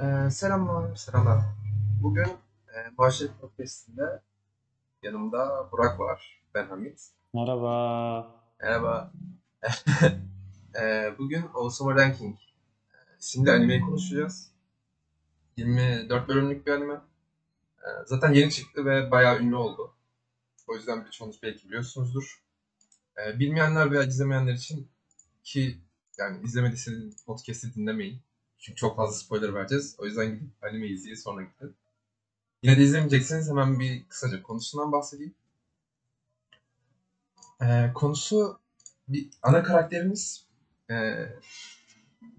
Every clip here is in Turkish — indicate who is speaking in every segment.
Speaker 1: Ee, selamlar, selamlar. Bugün e, Bahşet Podcast'inde yanımda Burak var. Ben Hamit.
Speaker 2: Merhaba.
Speaker 1: Merhaba. Ee, bugün Awesome Ranking isimli animeyi konuşacağız. 24 bölümlük bir anime. Ee, zaten yeni çıktı ve bayağı ünlü oldu. O yüzden birçoğunuz belki biliyorsunuzdur. Ee, bilmeyenler veya izlemeyenler için ki yani izlemediyseniz podcast'i dinlemeyin. Çünkü çok fazla spoiler vereceğiz. O yüzden gidip anime izleyin sonra gidin. Yine de izlemeyecekseniz hemen bir kısaca konusundan bahsedeyim. Ee, konusu bir ana karakterimiz e,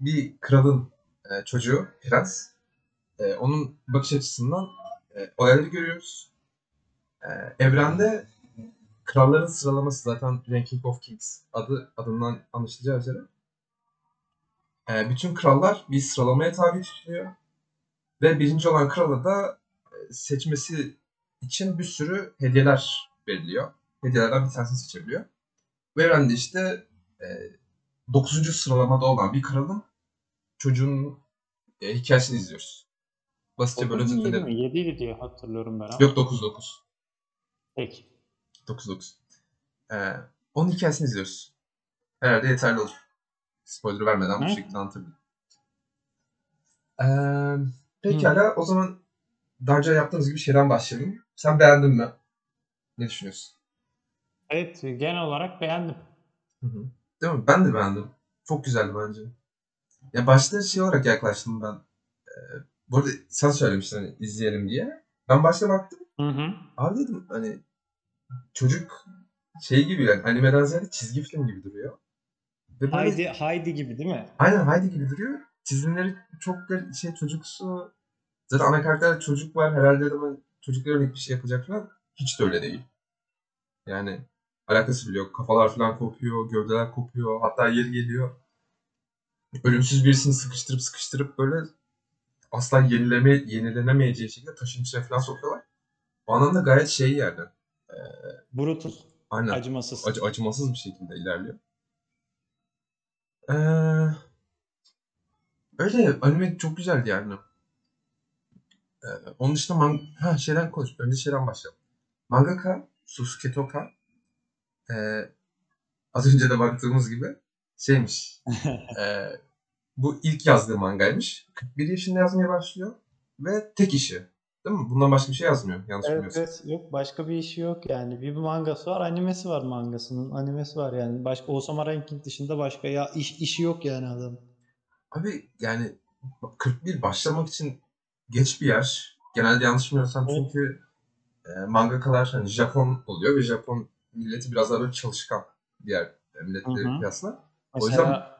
Speaker 1: bir kralın e, çocuğu, prens. E, onun bakış açısından e, olayları görüyoruz. E, evrende kralların sıralaması zaten Ranking of Kings adı adından anlaşılacağı üzere. E, bütün krallar bir sıralamaya tabi tutuluyor. Ve birinci olan krala da e, seçmesi için bir sürü hediyeler veriliyor. Hediyelerden bir tanesini seçebiliyor. Bu evrende işte e, 9. sıralamada olan bir kralın çocuğun e, hikayesini izliyoruz. Basitçe böyle
Speaker 2: 9 mu 7
Speaker 1: özetledim.
Speaker 2: mi? 7 idi diye hatırlıyorum ben ama.
Speaker 1: Yok 9 9.
Speaker 2: Peki.
Speaker 1: 9 9. Ee, onun hikayesini izliyoruz. Herhalde yeterli olur. Spoiler vermeden bu şekilde anlatabilirim. Ee, pekala o zaman daha önce yaptığımız gibi şeyden başlayalım. Sen beğendin mi? Ne düşünüyorsun?
Speaker 2: Evet genel olarak beğendim.
Speaker 1: Hı hı. Değil mi? Ben de beğendim. Çok güzeldi bence. Ya başta şey olarak yaklaştım ben. Ee, bu arada sen söylemiştin hani izleyelim diye. Ben başta baktım.
Speaker 2: Hı hı.
Speaker 1: Abi dedim hani çocuk şey gibi yani animeden ziyade çizgi film gibi duruyor. Ve böyle-
Speaker 2: Haydi, Haydi gibi değil mi?
Speaker 1: Aynen Heidi gibi duruyor. Çizimleri çok şey çocuksu. Zaten ana karakterde çocuk var. Herhalde dedim çocuklara yönelik bir şey yapacak falan. Hiç de öyle değil. Yani alakası bile yok. Kafalar falan kopuyor, gövdeler kopuyor. Hatta yeri geliyor. Ölümsüz birisini sıkıştırıp sıkıştırıp böyle asla yenileme, yenilenemeyeceği şekilde taşın içine falan sokuyorlar. O anlamda gayet şey yani.
Speaker 2: Brutus.
Speaker 1: Aynen.
Speaker 2: Acımasız.
Speaker 1: Acı, acımasız bir şekilde ilerliyor. Ee, öyle anime çok güzeldi yani. Ee, onun dışında man ha, şeyden konuş. Önce şeyden başlayalım. Mangaka Susuke Toka ee, az önce de baktığımız gibi şeymiş. ee, bu ilk yazdığı mangaymış. 41 yaşında yazmaya başlıyor ve tek işi. Değil mi? Bundan başka bir şey yazmıyor. Yanlış
Speaker 2: Evet,
Speaker 1: bilmiyorsam.
Speaker 2: evet yok başka bir işi yok yani. Bir mangası var, animesi var mangasının. Animesi var yani. Başka Osama Ranking dışında başka ya iş, işi yok yani adam.
Speaker 1: Abi yani 41 başlamak için geç bir yaş. Genelde yanlış bilmiyorsam
Speaker 2: Evet.
Speaker 1: çünkü e, mangakalar hani Japon oluyor ve Japon milleti biraz daha böyle çalışkan diğer e,
Speaker 2: hı.
Speaker 1: kıyasla. O
Speaker 2: Mesela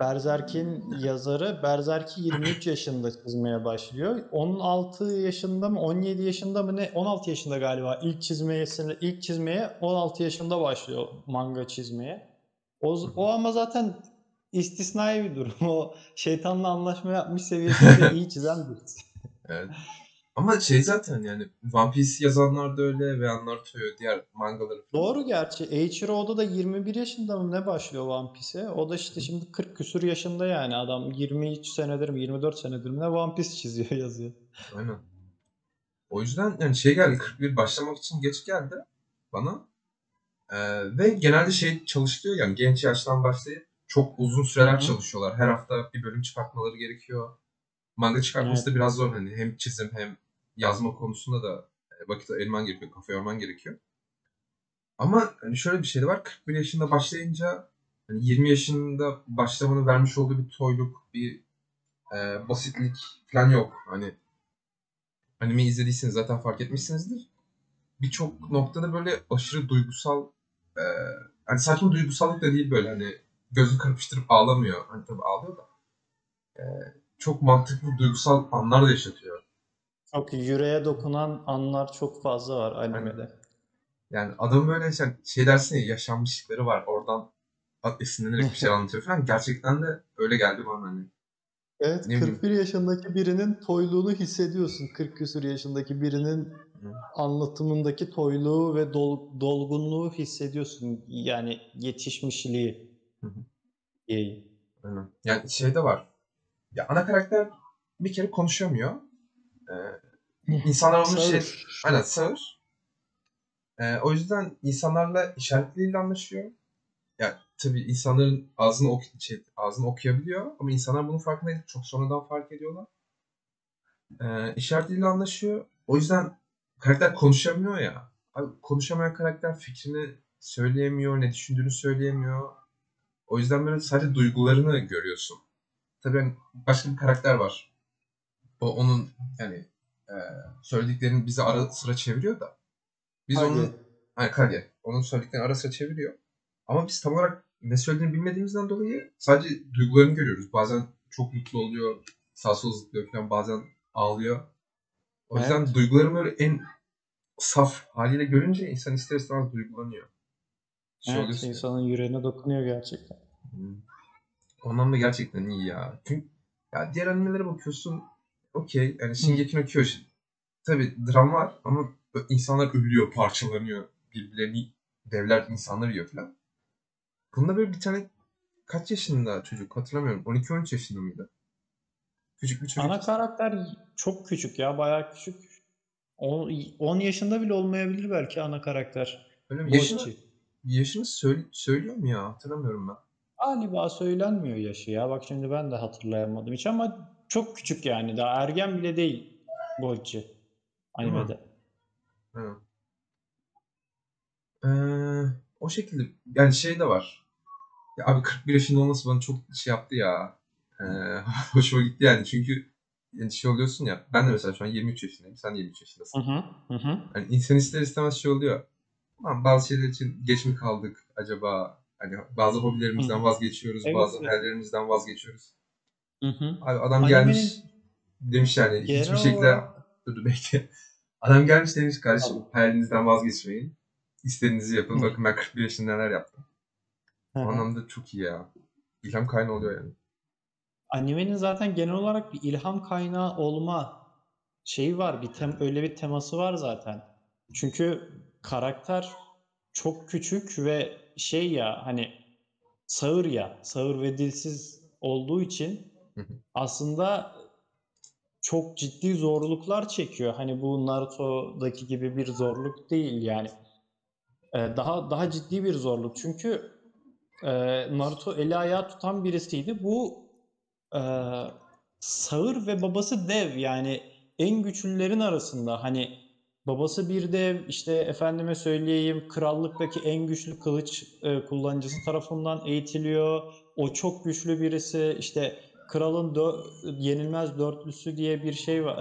Speaker 2: Berserk'in yazarı Berserk'i 23 yaşında çizmeye başlıyor. 16 yaşında mı 17 yaşında mı ne 16 yaşında galiba ilk çizmeye ilk çizmeye 16 yaşında başlıyor manga çizmeye. O, o ama zaten istisnai bir durum. O şeytanla anlaşma yapmış seviyesinde iyi çizen birisi.
Speaker 1: Evet. Ama şey zaten yani One Piece yazanlar da öyle ve Naruto'yu diğer mangaları falan.
Speaker 2: Doğru gerçi. Eiichiro Oda da 21 yaşında mı ne başlıyor One Piece'e? O da işte şimdi 40 küsur yaşında yani adam 23 senedir mi 24 senedir mi ne One Piece çiziyor yazıyor.
Speaker 1: Aynen. O yüzden yani şey geldi 41 başlamak için geç geldi bana. Ee, ve genelde şey çalışıyor yani genç yaştan başlayıp çok uzun süreler
Speaker 2: Hı hı.
Speaker 1: çalışıyorlar. Her hafta bir bölüm çıkartmaları gerekiyor. Manga çıkartması da biraz zor hani hem çizim hem yazma konusunda da e, vakit ayırman gerekiyor, kafa yorman gerekiyor. Ama hani şöyle bir şey de var. 41 yaşında başlayınca hani 20 yaşında başlamanın vermiş olduğu bir toyluk, bir e, basitlik falan yok. Hani anime izlediyseniz zaten fark etmişsinizdir. Birçok noktada böyle aşırı duygusal e, hani saçma duygusallık da değil böyle hani gözü kırpıştırıp ağlamıyor. Hani tabii ağlıyor da. E, çok mantıklı duygusal anlar da yaşatıyor.
Speaker 2: Çok yüreğe dokunan anlar çok fazla var animede.
Speaker 1: Yani adam böyle şey, şey dersin ya yaşanmışlıkları var oradan esinlenerek bir şey anlatıyor falan. Gerçekten de öyle geldi bana hani.
Speaker 2: Evet,
Speaker 1: Ne bileyim.
Speaker 2: 41 yaşındaki birinin toyluğunu hissediyorsun. 40 küsur yaşındaki birinin
Speaker 1: Hı.
Speaker 2: anlatımındaki toyluğu ve dol- dolgunluğu hissediyorsun. Yani yetişmişliği.
Speaker 1: Hı. Aynen. Yani şey de var. Ya ana karakter bir kere konuşamıyor. Ee, insanlar onu şey, aynen sağır. Ee, o yüzden insanlarla işaret diliyle anlaşıyor. Yani tabii insanların ağzını, ok şey, ağzını okuyabiliyor ama insanlar bunun farkında değil. Çok sonradan fark ediyorlar. Ee, işaret diliyle anlaşıyor. O yüzden karakter konuşamıyor ya. Abi, konuşamayan karakter fikrini söyleyemiyor, ne düşündüğünü söyleyemiyor. O yüzden böyle sadece duygularını görüyorsun. Tabii hani başka bir karakter var. O onun yani e, söylediklerini bize ara sıra çeviriyor da. Biz
Speaker 2: Hadi.
Speaker 1: onun Hani Kalye. Onun söylediklerini ara sıra çeviriyor. Ama biz tam olarak ne söylediğini bilmediğimizden dolayı sadece duygularını görüyoruz. Bazen çok mutlu oluyor, sağ sol zıplıyor falan, bazen ağlıyor. O yüzden
Speaker 2: Evet.
Speaker 1: duygularını böyle en saf haliyle görünce insan ister istemez duygulanıyor. Şey
Speaker 2: Evet,
Speaker 1: oluyorsun
Speaker 2: insanın yüreğine dokunuyor gerçekten.
Speaker 1: Hmm. O anlamda gerçekten iyi ya. Çünkü ya diğer animelere bakıyorsun okey yani Shingeki no Kyojin. Tabi dram var ama insanlar ölüyor, parçalanıyor. Birbirlerini devler insanlar yiyor falan. Bunda böyle bir tane kaç yaşında çocuk hatırlamıyorum. 12-13 yaşında mıydı? Küçük bir çocuk.
Speaker 2: Ana karakter çok küçük ya, bayağı küçük. 10 yaşında bile olmayabilir belki ana karakter.
Speaker 1: Öyle mi? Yaşını, yaşını söyle- söylüyor mu ya? Hatırlamıyorum ben.
Speaker 2: Galiba söylenmiyor yaşı ya. Bak şimdi ben de hatırlayamadım hiç ama çok küçük yani. Daha ergen bile değil Boichi animede.
Speaker 1: Hı. Ee, o şekilde yani şey de var. Ya abi 41 yaşında olması bana çok şey yaptı ya. Ee, hoşuma gitti yani çünkü yani şey oluyorsun ya. Ben de mesela şu an 23 yaşındayım. Sen de 23 yaşındasın.
Speaker 2: Hı hı. Hı hı.
Speaker 1: Hani insan ister istemez şey oluyor. Lan bazı şeyler için geç mi kaldık acaba? Hani bazı hobilerimizden
Speaker 2: Hı.
Speaker 1: vazgeçiyoruz,
Speaker 2: Evet,
Speaker 1: bazı
Speaker 2: evet.
Speaker 1: hayallerimizden vazgeçiyoruz.
Speaker 2: Hı hı.
Speaker 1: Abi adam
Speaker 2: Animenin
Speaker 1: gelmiş demiş yani hiçbir
Speaker 2: genel
Speaker 1: şekilde
Speaker 2: olarak
Speaker 1: dur bekle. Adam gelmiş demiş kardeşim
Speaker 2: Tabii.
Speaker 1: hayalinizden vazgeçmeyin. İstediğinizi yapın.
Speaker 2: Hı.
Speaker 1: Bakın ben 41 yaşında neler yaptım.
Speaker 2: Hı
Speaker 1: O anlamda çok iyi ya. İlham kaynağı oluyor yani.
Speaker 2: Animenin zaten genel olarak bir ilham kaynağı olma şeyi var. Bir tem öyle bir teması var zaten. Çünkü karakter çok küçük ve şey ya hani sağır ya, sağır ve dilsiz olduğu için. Aslında çok ciddi zorluklar çekiyor. Hani bu Naruto'daki gibi bir zorluk değil yani. Ee, daha daha ciddi bir zorluk. Çünkü e, Naruto eli ayağı tutan birisiydi. Bu e, sağır ve babası dev yani en güçlülerin arasında. Hani babası bir dev işte efendime söyleyeyim krallıktaki en güçlü kılıç e, kullanıcısı tarafından eğitiliyor. O çok güçlü birisi. İşte kralın dö- yenilmez dörtlüsü diye bir şey var.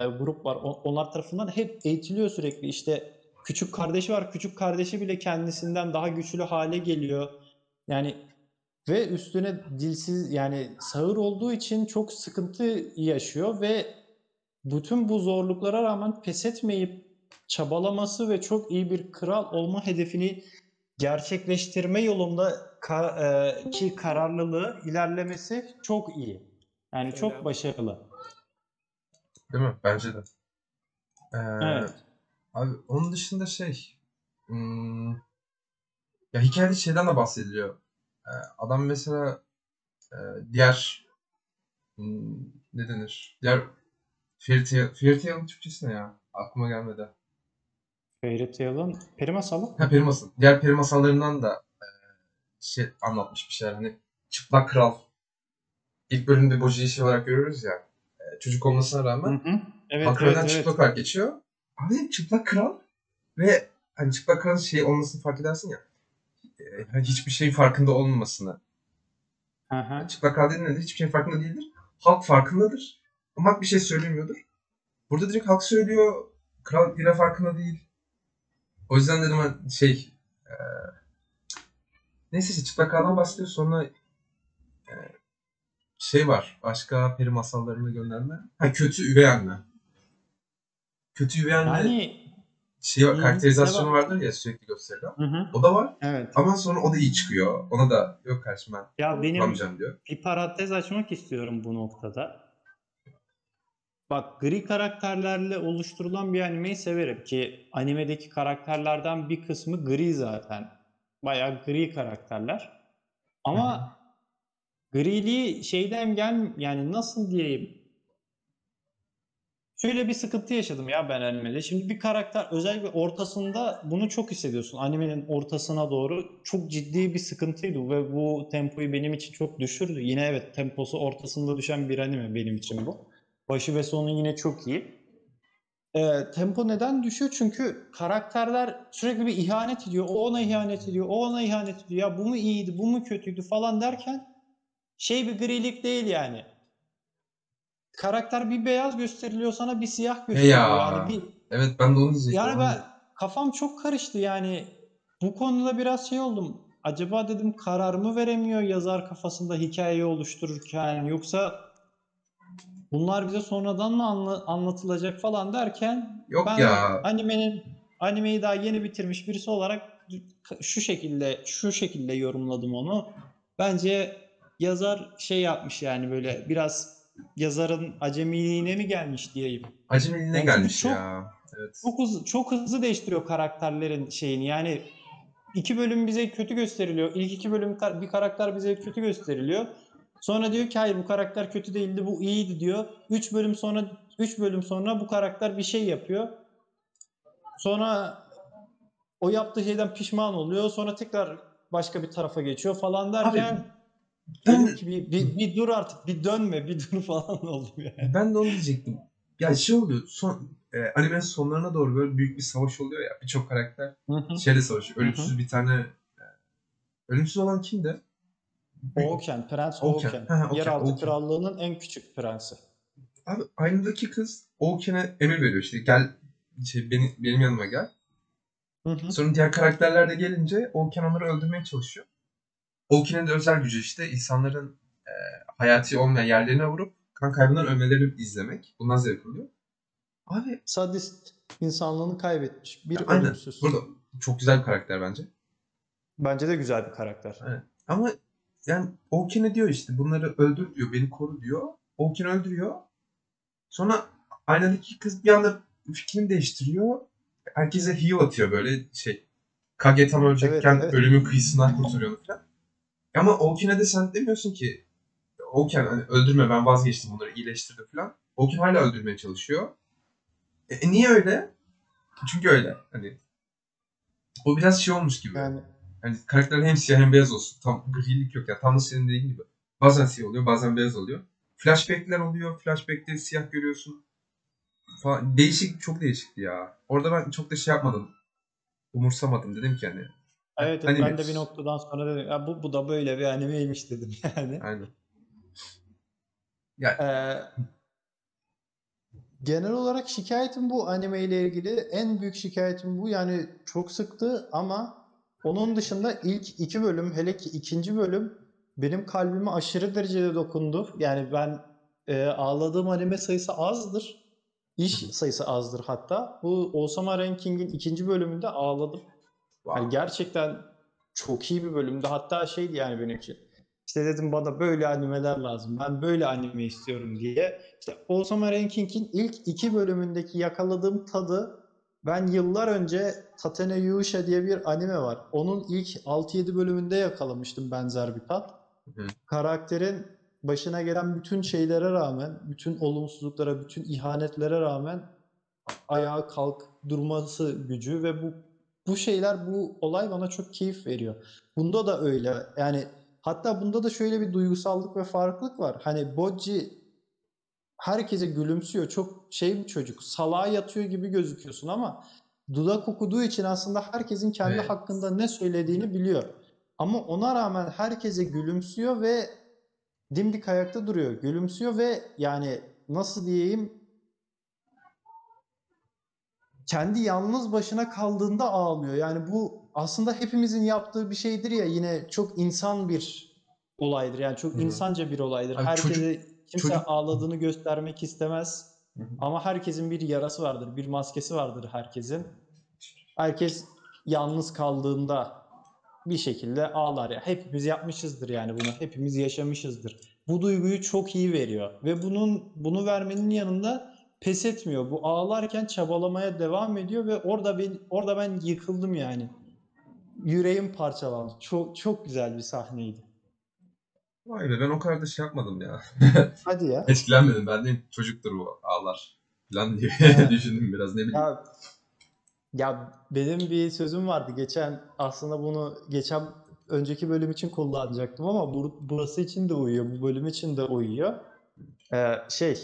Speaker 2: e, grup var. Onlar tarafından hep eğitiliyor sürekli. İşte küçük kardeşi var. Küçük kardeşi bile kendisinden daha güçlü hale geliyor. Yani ve üstüne dilsiz yani sağır olduğu için çok sıkıntı yaşıyor ve bütün bu zorluklara rağmen pes etmeyip çabalaması ve çok iyi bir kral olma hedefini gerçekleştirme yolunda ka- e, ki kararlılığı ilerlemesi çok iyi. Yani çok
Speaker 3: Öyle.
Speaker 2: başarılı.
Speaker 1: Değil mi? Bence de. Ee,
Speaker 2: Evet.
Speaker 1: Abi onun dışında şey hmm, ya hikayede şeyden de bahsediliyor. Ee, adam mesela e, diğer hmm, ne denir? Diğer Fairy Tail, Fairy Tail'ın Türkçesi ne ya? Aklıma gelmedi.
Speaker 2: Fairy Tail'ın peri masalı.
Speaker 1: Ha peri masal. Diğer peri masallarından da şey anlatmış bir şeyler. Hani çıplak kral. İlk bölümde Boji'yi şey olarak görüyoruz ya. e, çocuk olmasına
Speaker 2: Hı
Speaker 1: rağmen
Speaker 2: hı. Evet,
Speaker 1: Kontrolden
Speaker 2: evet, evet.
Speaker 1: çıplak olarak geçiyor. Abi çıplak kral ve hani çıplak kralın şey olmasını fark edersin ya. e, hani hiçbir şeyin farkında olmamasını.
Speaker 2: Hı hı.
Speaker 1: Çıplak kral dediğin nedir? Hiçbir şeyin farkında değildir. Halk farkındadır. Ama halk bir şey söylemiyordur. Burada direkt halk söylüyor. Kral yine farkında değil. O yüzden dedim hani şey e, neyse işte çıplak kraldan bahsediyor. Sonra e, şey var. Başka peri masallarına gönderme. Ha kötü üvey anne. Kötü üvey anne
Speaker 2: Yani
Speaker 1: şey var, karakterizasyonu
Speaker 2: var?
Speaker 1: vardır ya sürekli gösterilen.
Speaker 2: hı hı.
Speaker 1: O da var.
Speaker 2: Evet.
Speaker 1: Ama sonra o da iyi çıkıyor. Ona da yok kardeşim ben
Speaker 2: Ya benim
Speaker 1: diyor.
Speaker 2: bir parantez açmak istiyorum bu noktada. Bak gri karakterlerle oluşturulan bir animeyi severim ki animedeki karakterlerden bir kısmı gri zaten. Bayağı gri karakterler. Ama griliği şeyden gel yani nasıl diyeyim şöyle bir sıkıntı yaşadım ya ben animede. Şimdi bir karakter özellikle ortasında bunu çok hissediyorsun. Animenin ortasına doğru çok ciddi bir sıkıntıydı ve bu tempoyu benim için çok düşürdü. Yine evet temposu ortasında düşen bir anime benim için bu. Başı ve sonu yine çok iyi. Ee, tempo neden düşüyor? Çünkü karakterler sürekli bir ihanet ediyor. O ona ihanet ediyor, o ona ihanet ediyor. Ya bu mu iyiydi, bu mu kötüydü falan derken şey bir grilik değil yani. Karakter bir beyaz gösteriliyor sana bir siyah gösteriliyor.
Speaker 1: ya.
Speaker 2: Yani bir
Speaker 1: Evet ben de onu diyecektim.
Speaker 2: yani ben kafam çok karıştı yani. Bu konuda biraz şey oldum. Acaba dedim karar mı veremiyor yazar kafasında hikayeyi oluştururken yoksa bunlar bize sonradan mı anla- anlatılacak falan derken
Speaker 1: Yok
Speaker 2: ben
Speaker 1: ya.
Speaker 2: animenin animeyi daha yeni bitirmiş birisi olarak şu şekilde şu şekilde yorumladım onu. Bence yazar şey yapmış yani böyle biraz yazarın acemiliğine mi gelmiş diyeyim.
Speaker 1: Acemiliğine
Speaker 2: Yani
Speaker 1: gelmiş
Speaker 2: çok-
Speaker 1: ya. Evet.
Speaker 2: Çok hızlı, çok hızlı değiştiriyor karakterlerin şeyini. Yani iki bölüm bize kötü gösteriliyor. İlk iki bölüm bir karakter bize kötü gösteriliyor. Sonra diyor ki hayır bu karakter kötü değildi, bu iyiydi diyor. Üç bölüm sonra üç bölüm sonra bu karakter bir şey yapıyor. Sonra o yaptığı şeyden pişman oluyor. Sonra tekrar başka bir tarafa geçiyor falan derken
Speaker 1: ben-
Speaker 2: dedim ki bir, bir, bir dur artık, bir dönme, bir dur falan oldum yani.
Speaker 1: Ben de onu diyecektim. Ya şey oluyor. Son e, animenin sonlarına doğru böyle büyük bir savaş oluyor ya. Birçok karakter şeyle savaşıyor. Ölümsüz bir tane e, ölümsüz olan kimdi?
Speaker 2: Oğuken, Prens
Speaker 1: Oğuken.
Speaker 2: Yeraltı
Speaker 1: Oğuken.
Speaker 2: Krallığı'nın en küçük prensi.
Speaker 1: Abi aynadaki kız Oğuken'e emir veriyor işte. Gel şey, beni, benim yanıma gel.
Speaker 2: Hı hı.
Speaker 1: Sonra diğer karakterler de gelince Oğuken onları öldürmeye çalışıyor. Oğuken'in de özel gücü işte insanların e, hayati olmayan yerlerine vurup kan kaybından ölmelerini izlemek. Bundan zevk alıyor. Abi
Speaker 2: Sadist insanlığını kaybetmiş. Bir
Speaker 1: aynen.
Speaker 2: ölümsüz.
Speaker 1: Burada çok güzel bir karakter bence.
Speaker 2: Bence de güzel bir karakter.
Speaker 1: Ama yani Oğuken'e diyor işte bunları öldür diyor, beni koru diyor. Oğuken öldürüyor. Sonra aynadaki kız bir anda fikrini değiştiriyor. Herkese heal atıyor böyle şey. Kage tam ölecekken
Speaker 2: Evet, evet.
Speaker 1: ölümün kıyısından kurtarıyor falan. Ama Oğuken'e de sen demiyorsun ki Oğuken hani öldürme ben vazgeçtim bunları iyileştirdi falan. Oğuken hala öldürmeye çalışıyor. E, e, niye öyle? Çünkü öyle. Hani o biraz şey olmuş gibi.
Speaker 2: Yani
Speaker 1: Hani karakterler hem siyah hem beyaz olsun. Tam grilik yok ya. Tam da senin dediğin gibi. Bazen siyah oluyor, bazen beyaz oluyor. Flashback'ler oluyor. Flashback'te siyah görüyorsun. Falan. Değişik, çok değişikti ya. Orada ben çok da şey yapmadım. Umursamadım. Dedim ki hani.
Speaker 2: evet,
Speaker 1: Anime.
Speaker 2: ben de bir noktadan sonra dedim ya bu, bu da böyle bir animeymiş dedim yani.
Speaker 1: Aynen.
Speaker 2: Ee, genel olarak şikayetim bu anime ile ilgili. En büyük şikayetim bu. Yani çok sıktı ama onun dışında ilk iki bölüm hele ki ikinci bölüm benim kalbime aşırı derecede dokundu. Yani ben e, ağladığım anime sayısı azdır. İş sayısı azdır hatta. Bu Osama Ranking'in ikinci bölümünde ağladım.
Speaker 1: Wow.
Speaker 2: Yani gerçekten çok iyi bir bölümdü. Hatta şeydi yani benim için. İşte dedim bana böyle animeler lazım. Ben böyle anime istiyorum diye. İşte Osama Ranking'in ilk iki bölümündeki yakaladığım tadı ben yıllar önce Tatene Yusha diye bir anime var. Onun ilk 6-7 bölümünde yakalamıştım benzer bir tat.
Speaker 1: Hı.
Speaker 2: Karakterin başına gelen bütün şeylere rağmen, bütün olumsuzluklara, bütün ihanetlere rağmen ayağa kalk durması gücü ve bu bu şeyler bu olay bana çok keyif veriyor. Bunda da öyle. Yani hatta bunda da şöyle bir duygusallık ve farklılık var. Hani Bocci herkese gülümsüyor. Çok şey bir çocuk. Salağa yatıyor gibi gözüküyorsun ama dudak okuduğu için aslında herkesin kendi
Speaker 1: Evet.
Speaker 2: hakkında ne söylediğini biliyor. Ama ona rağmen herkese gülümsüyor ve dimdik ayakta duruyor. Gülümsüyor ve yani nasıl diyeyim kendi yalnız başına kaldığında ağlıyor. Yani bu aslında hepimizin yaptığı bir şeydir ya yine çok insan bir olaydır. Yani çok
Speaker 1: Hı
Speaker 2: insanca bir olaydır.
Speaker 1: Abi
Speaker 2: Herkese
Speaker 1: çocuk-
Speaker 2: kimse
Speaker 1: çocuk-
Speaker 2: ağladığını göstermek istemez.
Speaker 1: Hı hı.
Speaker 2: Ama herkesin bir yarası vardır, bir maskesi vardır herkesin. Herkes yalnız kaldığında bir şekilde ağlar ya. Hepimiz yapmışızdır yani bunu. Hepimiz yaşamışızdır. Bu duyguyu çok iyi veriyor ve bunun bunu vermenin yanında pes etmiyor. Bu ağlarken çabalamaya devam ediyor ve orada ben orada ben yıkıldım yani. Yüreğim parçalandı. Çok çok güzel bir sahneydi.
Speaker 1: Vay be ben o kadar da şey yapmadım ya.
Speaker 2: Hadi ya.
Speaker 1: Etkilenmedim. Ben de çocuktur bu ağlar. falan diye
Speaker 2: Evet.
Speaker 1: düşündüm biraz ne bileyim.
Speaker 2: Ya, ya benim bir sözüm vardı geçen aslında bunu geçen önceki bölüm için kullanacaktım ama bur- burası için de uyuyor, bu bölüm için de uyuyor. Ee, şey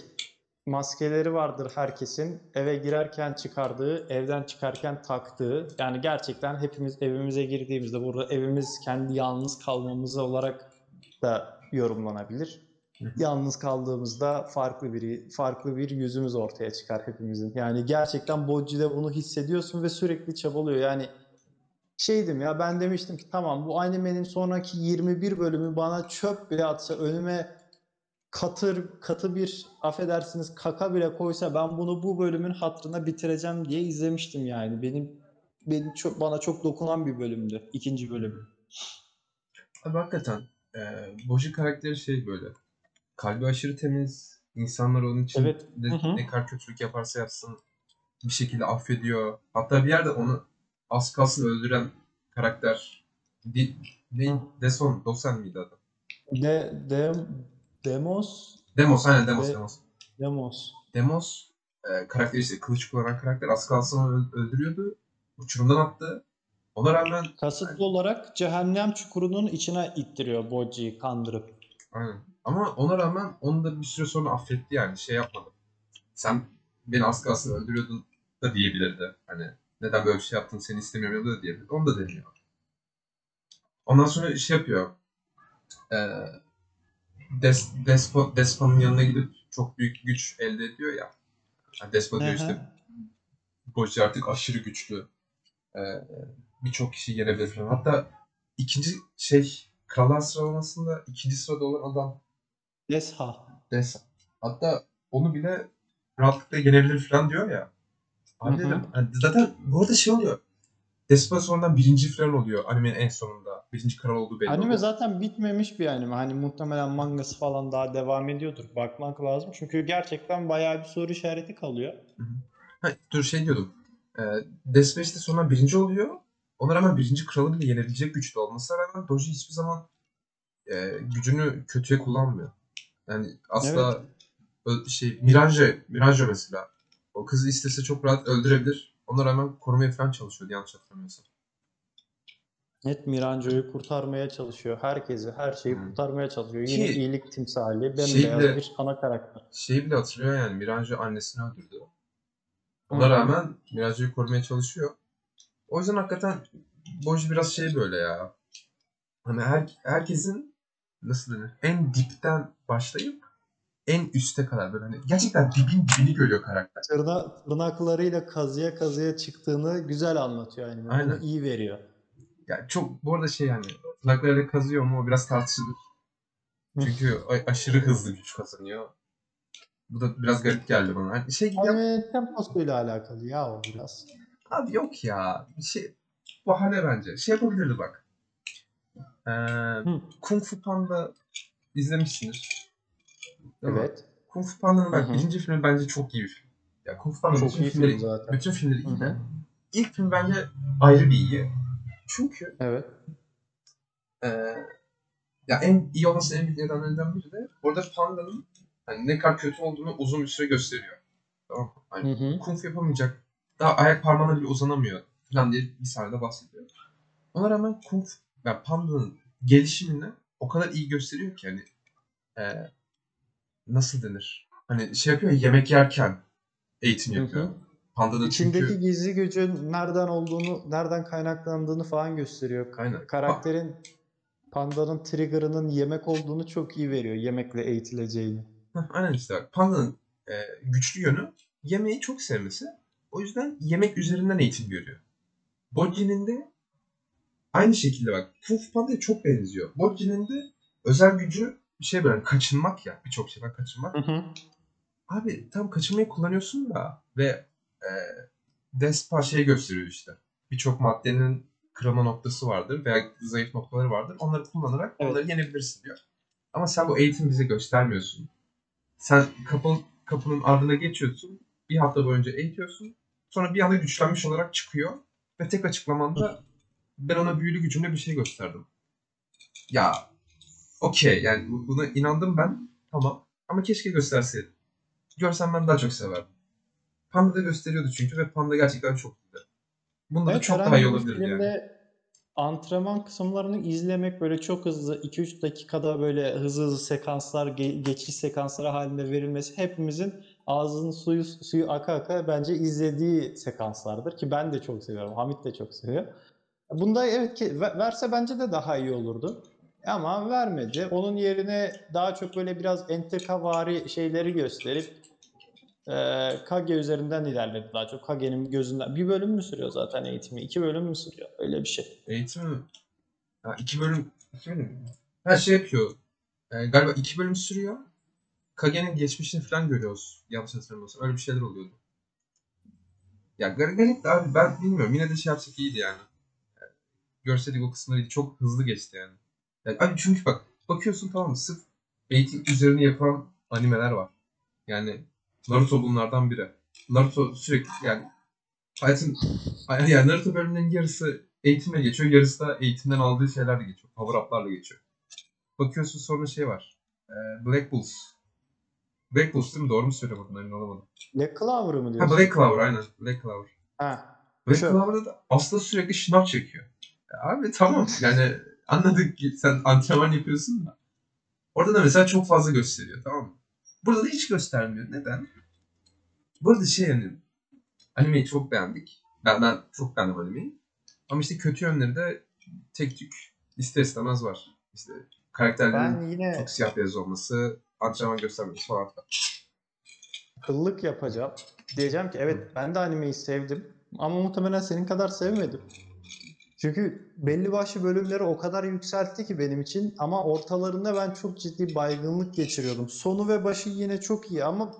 Speaker 2: maskeleri vardır herkesin eve girerken çıkardığı, evden çıkarken taktığı. Yani gerçekten hepimiz evimize girdiğimizde burada evimiz kendi yalnız kalmamız olarak da yorumlanabilir.
Speaker 1: Hı.
Speaker 2: Yalnız kaldığımızda farklı biri, farklı bir yüzümüz ortaya çıkar hepimizin. Yani gerçekten Bocci'de bunu hissediyorsun ve sürekli çabalıyor. Yani şeydim ya ben demiştim ki tamam bu animenin sonraki 21 bölümü bana çöp bile atsa önüme katır katı bir affedersiniz kaka bile koysa ben bunu bu bölümün hatırına bitireceğim diye izlemiştim yani. Benim benim çok bana çok dokunan bir bölümdü ikinci bölüm.
Speaker 1: Abi hakikaten e, Boji karakteri şey böyle. Kalbi aşırı temiz. İnsanlar onun için
Speaker 2: Evet.
Speaker 1: de-
Speaker 2: Hı hı.
Speaker 1: ne kadar kötülük yaparsa yapsın bir şekilde affediyor. Hatta bir yerde onu az kalsın öldüren karakter Di, ne?
Speaker 2: Hı.
Speaker 1: Deson, Dosen miydi adı?
Speaker 2: De, de, Demos
Speaker 1: Demos, aynen Demos,
Speaker 2: Ve-
Speaker 1: Demos.
Speaker 2: Demos.
Speaker 1: Demos e, karakter işte kılıç kullanan karakter az kalsın öldürüyordu. Uçurumdan attı. Ona rağmen
Speaker 2: Kasıtlı olarak cehennem çukurunun içine ittiriyor Bocci'yi kandırıp.
Speaker 1: Aynen. Ama ona rağmen onu da bir süre sonra affetti yani şey yapmadı. Sen beni az kalsın öldürüyordun da diyebilirdi. Hani neden böyle bir şey yaptın seni istemiyorum da diyebilirdi. Onu da demiyor. Ondan sonra şey yapıyor. Ee, Des, Despo, Despot'un yanına gidip çok büyük güç elde ediyor ya. Yani Despot diyor işte Boji artık aşırı güçlü. Ee, Birçok kişi yenebilir falan. Hatta ikinci şey krallar sıralamasında ikinci sırada olan adam
Speaker 2: Desha.
Speaker 1: Desa. Hatta onu bile rahatlıkla yenebilir falan diyor ya. Abi
Speaker 2: Hı hı.
Speaker 1: dedim. hani zaten bu arada şey oluyor. Despot sonradan birinci falan oluyor animenin en sonunda. Birinci kral olduğu belli
Speaker 2: Anime
Speaker 1: oluyor.
Speaker 2: zaten bitmemiş bir anime. Hani muhtemelen mangası falan daha devam ediyordur. Bakmak lazım. Çünkü gerçekten bayağı bir soru işareti kalıyor.
Speaker 1: Ha, dur şey diyordum. Ee, Despot işte sonradan birinci oluyor. Ona rağmen birinci kralı bile yenebilecek güçte olmasına rağmen Doji hiçbir zaman e, gücünü kötüye kullanmıyor. Yani asla ö- şey Mirage, Mirage mesela. O kızı istese çok rahat öldürebilir. Ona rağmen korumaya falan çalışıyordu yanlış hatırlamıyorsam.
Speaker 2: Net Miranjo'yu kurtarmaya çalışıyor. Herkesi, her şeyi
Speaker 1: Hı.
Speaker 2: kurtarmaya çalışıyor. Yine
Speaker 1: Ki-
Speaker 2: iyilik timsali, bembeyaz
Speaker 1: Şeyle-
Speaker 2: bir ana karakter.
Speaker 1: Şeyi bile hatırlıyor yani Mirage annesini öldürdü. Ona
Speaker 2: Hı.
Speaker 1: rağmen Mirage'yi korumaya çalışıyor. O yüzden hakikaten Boji biraz şey böyle ya. Hani her, herkesin nasıl denir? En dipten başlayıp en üste kadar böyle hani gerçekten dibin dibini görüyor karakter.
Speaker 2: Tırna, tırnaklarıyla kazıya kazıya çıktığını güzel anlatıyor anime.
Speaker 1: Aynen.
Speaker 2: Onu iyi veriyor.
Speaker 1: Yani çok bu arada şey yani tırnaklarıyla kazıyor mu o biraz tartışılır. Çünkü aşırı hızlı güç kazanıyor. Bu da biraz garip geldi bana. Hani şey gibi
Speaker 2: Anime temposuyla alakalı ya o biraz.
Speaker 1: Abi yok ya. Bir şey bahane bence. Şey yapabilirdi bak. Ee, Kung Fu Panda. Değil mi?
Speaker 2: Evet.
Speaker 1: Kung Fu Panda'nın bak
Speaker 2: Hı hı.
Speaker 1: birinci filmi bence çok iyi bir film. Ya Kung Fu Panda'nın
Speaker 2: Çok
Speaker 1: bütün
Speaker 2: iyi
Speaker 1: filmleri,
Speaker 2: film zaten.
Speaker 1: bütün filmleri iyi de ilk film bence ayrı bir iyi. Çünkü
Speaker 2: Evet.
Speaker 1: ee, ya en iyi olmasının en büyük nedenlerinden biri de orada Panda'nın hani ne kadar kötü olduğunu uzun bir süre gösteriyor. Tamam? Hani
Speaker 2: Hı hı.
Speaker 1: kung fu yapamayacak. Daha ayak parmağına bile uzanamıyor falan diye bir sahnede bahsediyor. Ona rağmen kung fu, yani pandanın gelişimini o kadar iyi gösteriyor ki hani e, nasıl denir? Hani şey yapıyor ya, yemek yerken eğitim yapıyor.
Speaker 2: hı.
Speaker 1: Pandanın
Speaker 2: İçindeki
Speaker 1: çünkü
Speaker 2: gizli gücün nereden olduğunu, nereden kaynaklandığını falan gösteriyor.
Speaker 1: Aynen.
Speaker 2: Karakterin pandanın trigger'ının yemek olduğunu çok iyi veriyor. Yemekle eğitileceğini.
Speaker 1: Heh, aynen işte bak. Pandanın e, güçlü yönü yemeği çok sevmesi. O yüzden yemek üzerinden eğitim görüyor. Bocci'nin de aynı şekilde bak. Kung Fu Panda'ya çok benziyor. Bocci'nin de özel gücü bir şey böyle kaçınmak ya. Birçok şeyden kaçınmak.
Speaker 2: Hı hı.
Speaker 1: Abi tam kaçınmayı kullanıyorsun da ve e, Despa şey gösteriyor işte. Birçok maddenin kırılma noktası vardır veya zayıf noktaları vardır. Onları kullanarak
Speaker 2: Evet.
Speaker 1: onları yenebilirsin diyor. Ama sen bu eğitimi bize göstermiyorsun. Sen kapı, kapının ardına geçiyorsun. Bir hafta boyunca eğitiyorsun. Sonra bir anda güçlenmiş olarak çıkıyor. Ve tek açıklamanda ben ona büyülü gücümle bir şey gösterdim. Ya okey yani bu- buna inandım ben. Tamam. Ama keşke gösterseydim. Görsem ben daha çok severdim. Panda'da gösteriyordu çünkü ve Panda gerçekten çok iyiydi. Bunda da
Speaker 2: Evet,
Speaker 1: çok daha iyi
Speaker 2: bir
Speaker 1: olabilirdi yani.
Speaker 2: antrenman kısımlarını izlemek böyle çok hızlı 2-3 dakikada böyle hızlı hızlı sekanslar, ge- geçiş sekansları halinde verilmesi hepimizin ağzının suyu suyu aka aka bence izlediği sekanslardır ki ben de çok seviyorum. Hamit de çok seviyor. Bunda evet ki ve- verse bence de daha iyi olurdu. Ama vermedi. Onun yerine daha çok böyle biraz entrikavari şeyleri gösterip eee Kage üzerinden ilerledi daha çok. Kage'nin gözünden. Bir bölüm mü sürüyor zaten eğitimi? İki bölüm mü sürüyor? Öyle bir şey.
Speaker 1: Eğitim mi? Ha, iki bölüm, iki bölüm? Her şey yapıyor. Ee, galiba iki bölüm sürüyor. Kage'nin geçmişini falan görüyoruz. Yanlış hatırlamıyorsam. Öyle bir şeyler oluyordu. Ya garip abi ben bilmiyorum. Yine de şey yapsak iyiydi yani. Yani Görseydik o kısımları çok hızlı geçti yani. yani. Abi çünkü bak bakıyorsun tamam mı? Sırf eğitim üzerine yapılan animeler var. Yani Naruto bunlardan biri. Naruto sürekli yani hayatın yani Naruto bölümlerinin yarısı eğitimle geçiyor. Yarısı da eğitimden aldığı şeylerle geçiyor. Power up'larla geçiyor. Bakıyorsun sonra şey var. Ee, Black Bulls. Black Bulls değil mi? Doğru mu söylüyorum buradan emin olamadım.
Speaker 2: Black Clover'ı mı
Speaker 1: Ha
Speaker 2: diyorsun?
Speaker 1: Black Clover aynen. Black Clover.
Speaker 2: Ha.
Speaker 1: Black
Speaker 2: Şu.
Speaker 1: Clover'da da aslında sürekli şınav çekiyor. Ya abi tamam yani anladık ki sen antrenman yapıyorsun da. Orada da mesela çok fazla gösteriyor tamam mı? Burada da hiç göstermiyor. Neden? Burada şey yani animeyi çok beğendik. Ben, ben çok beğendim animeyi. Ama işte kötü yönleri de tek tük ister istemez var. İşte karakterlerin
Speaker 2: Ben yine
Speaker 1: çok siyah beyaz olması, antrenman göstermesi falan
Speaker 2: kıllık yapacağım. Diyeceğim ki evet ben de animeyi sevdim. Ama muhtemelen senin kadar sevmedim. Çünkü belli başlı bölümleri o kadar yükseltti ki benim için ama ortalarında ben çok ciddi baygınlık geçiriyordum. Sonu ve başı yine çok iyi ama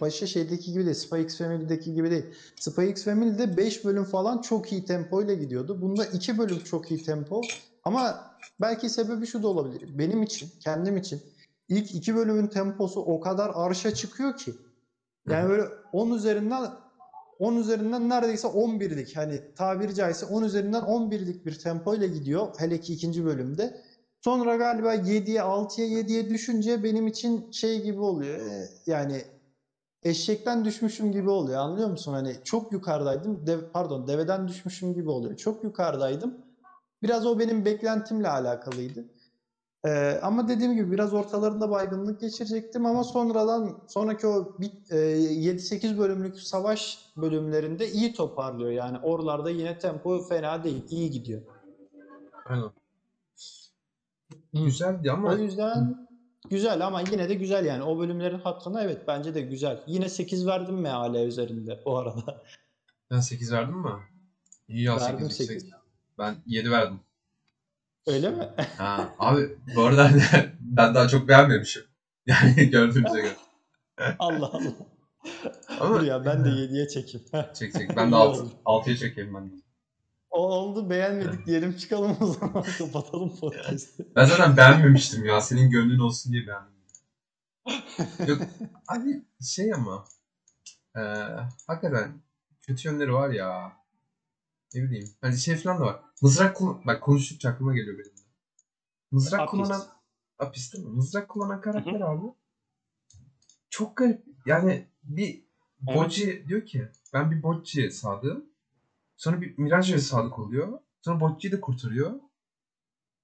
Speaker 2: başı şeydeki gibi değil, Spy X Family'deki gibi değil. Spy X Family'de 5 bölüm falan çok iyi tempoyla gidiyordu. Bunda 2 bölüm çok iyi tempo ama belki sebebi şu da olabilir. Benim için, kendim için ilk 2 bölümün temposu o kadar arşa çıkıyor ki yani böyle 10 üzerinden 10 üzerinden neredeyse 11'lik hani tabiri caizse 10 üzerinden 11'lik bir tempo ile gidiyor hele ki ikinci bölümde. Sonra galiba 7'ye 6'ya 7'ye düşünce benim için şey gibi oluyor. e, Yani eşekten düşmüşüm gibi oluyor anlıyor musun? Hani çok yukarıdaydım. Dev, pardon deveden düşmüşüm gibi oluyor. Çok yukarıdaydım. Biraz o benim beklentimle alakalıydı. Ee, ama dediğim gibi biraz ortalarında baygınlık geçirecektim ama sonradan sonraki o bit- e, 7-8 bölümlük savaş bölümlerinde iyi toparlıyor. Yani oralarda yine tempo fena değil. iyi gidiyor.
Speaker 1: Aynen. Güzeldi ama
Speaker 2: O yüzden güzel ama yine de güzel yani. O bölümlerin hatırına evet bence de güzel. Yine 8 verdim meale üzerinde bu arada.
Speaker 1: ben 8 verdim mi? İyi ya
Speaker 2: Verdim
Speaker 1: 8
Speaker 2: sekiz.
Speaker 1: Ben 7 verdim.
Speaker 2: Öyle mi?
Speaker 1: Ha, abi bu arada ben daha çok beğenmemişim. Yani gördüğünüze göre.
Speaker 2: Allah Allah.
Speaker 1: Ama
Speaker 2: Dur ya ben de 7'ye çekeyim.
Speaker 1: çek çek. Ben de
Speaker 2: İyi
Speaker 1: 6,
Speaker 2: oldu.
Speaker 1: 6'ya çekeyim ben de.
Speaker 2: O oldu beğenmedik diyelim çıkalım o zaman kapatalım podcast'ı.
Speaker 1: Ben zaten beğenmemiştim ya. Senin gönlün olsun diye beğendim. Yok abi şey ama e, hakikaten kötü yönleri var ya. Ne bileyim. Hani şey falan da var. Mızrak kullan... Bak konuştukça aklıma geliyor benim de. Mızrak
Speaker 2: Apis.
Speaker 1: kullanan... Apis değil mi? Mızrak kullanan karakter abi. Çok garip. Yani bir
Speaker 2: Evet.
Speaker 1: Bocci diyor ki ben bir Bocci'ye sadığım. Sonra bir Mirage'ye sadık oluyor. Sonra Bocci'yi de kurtarıyor.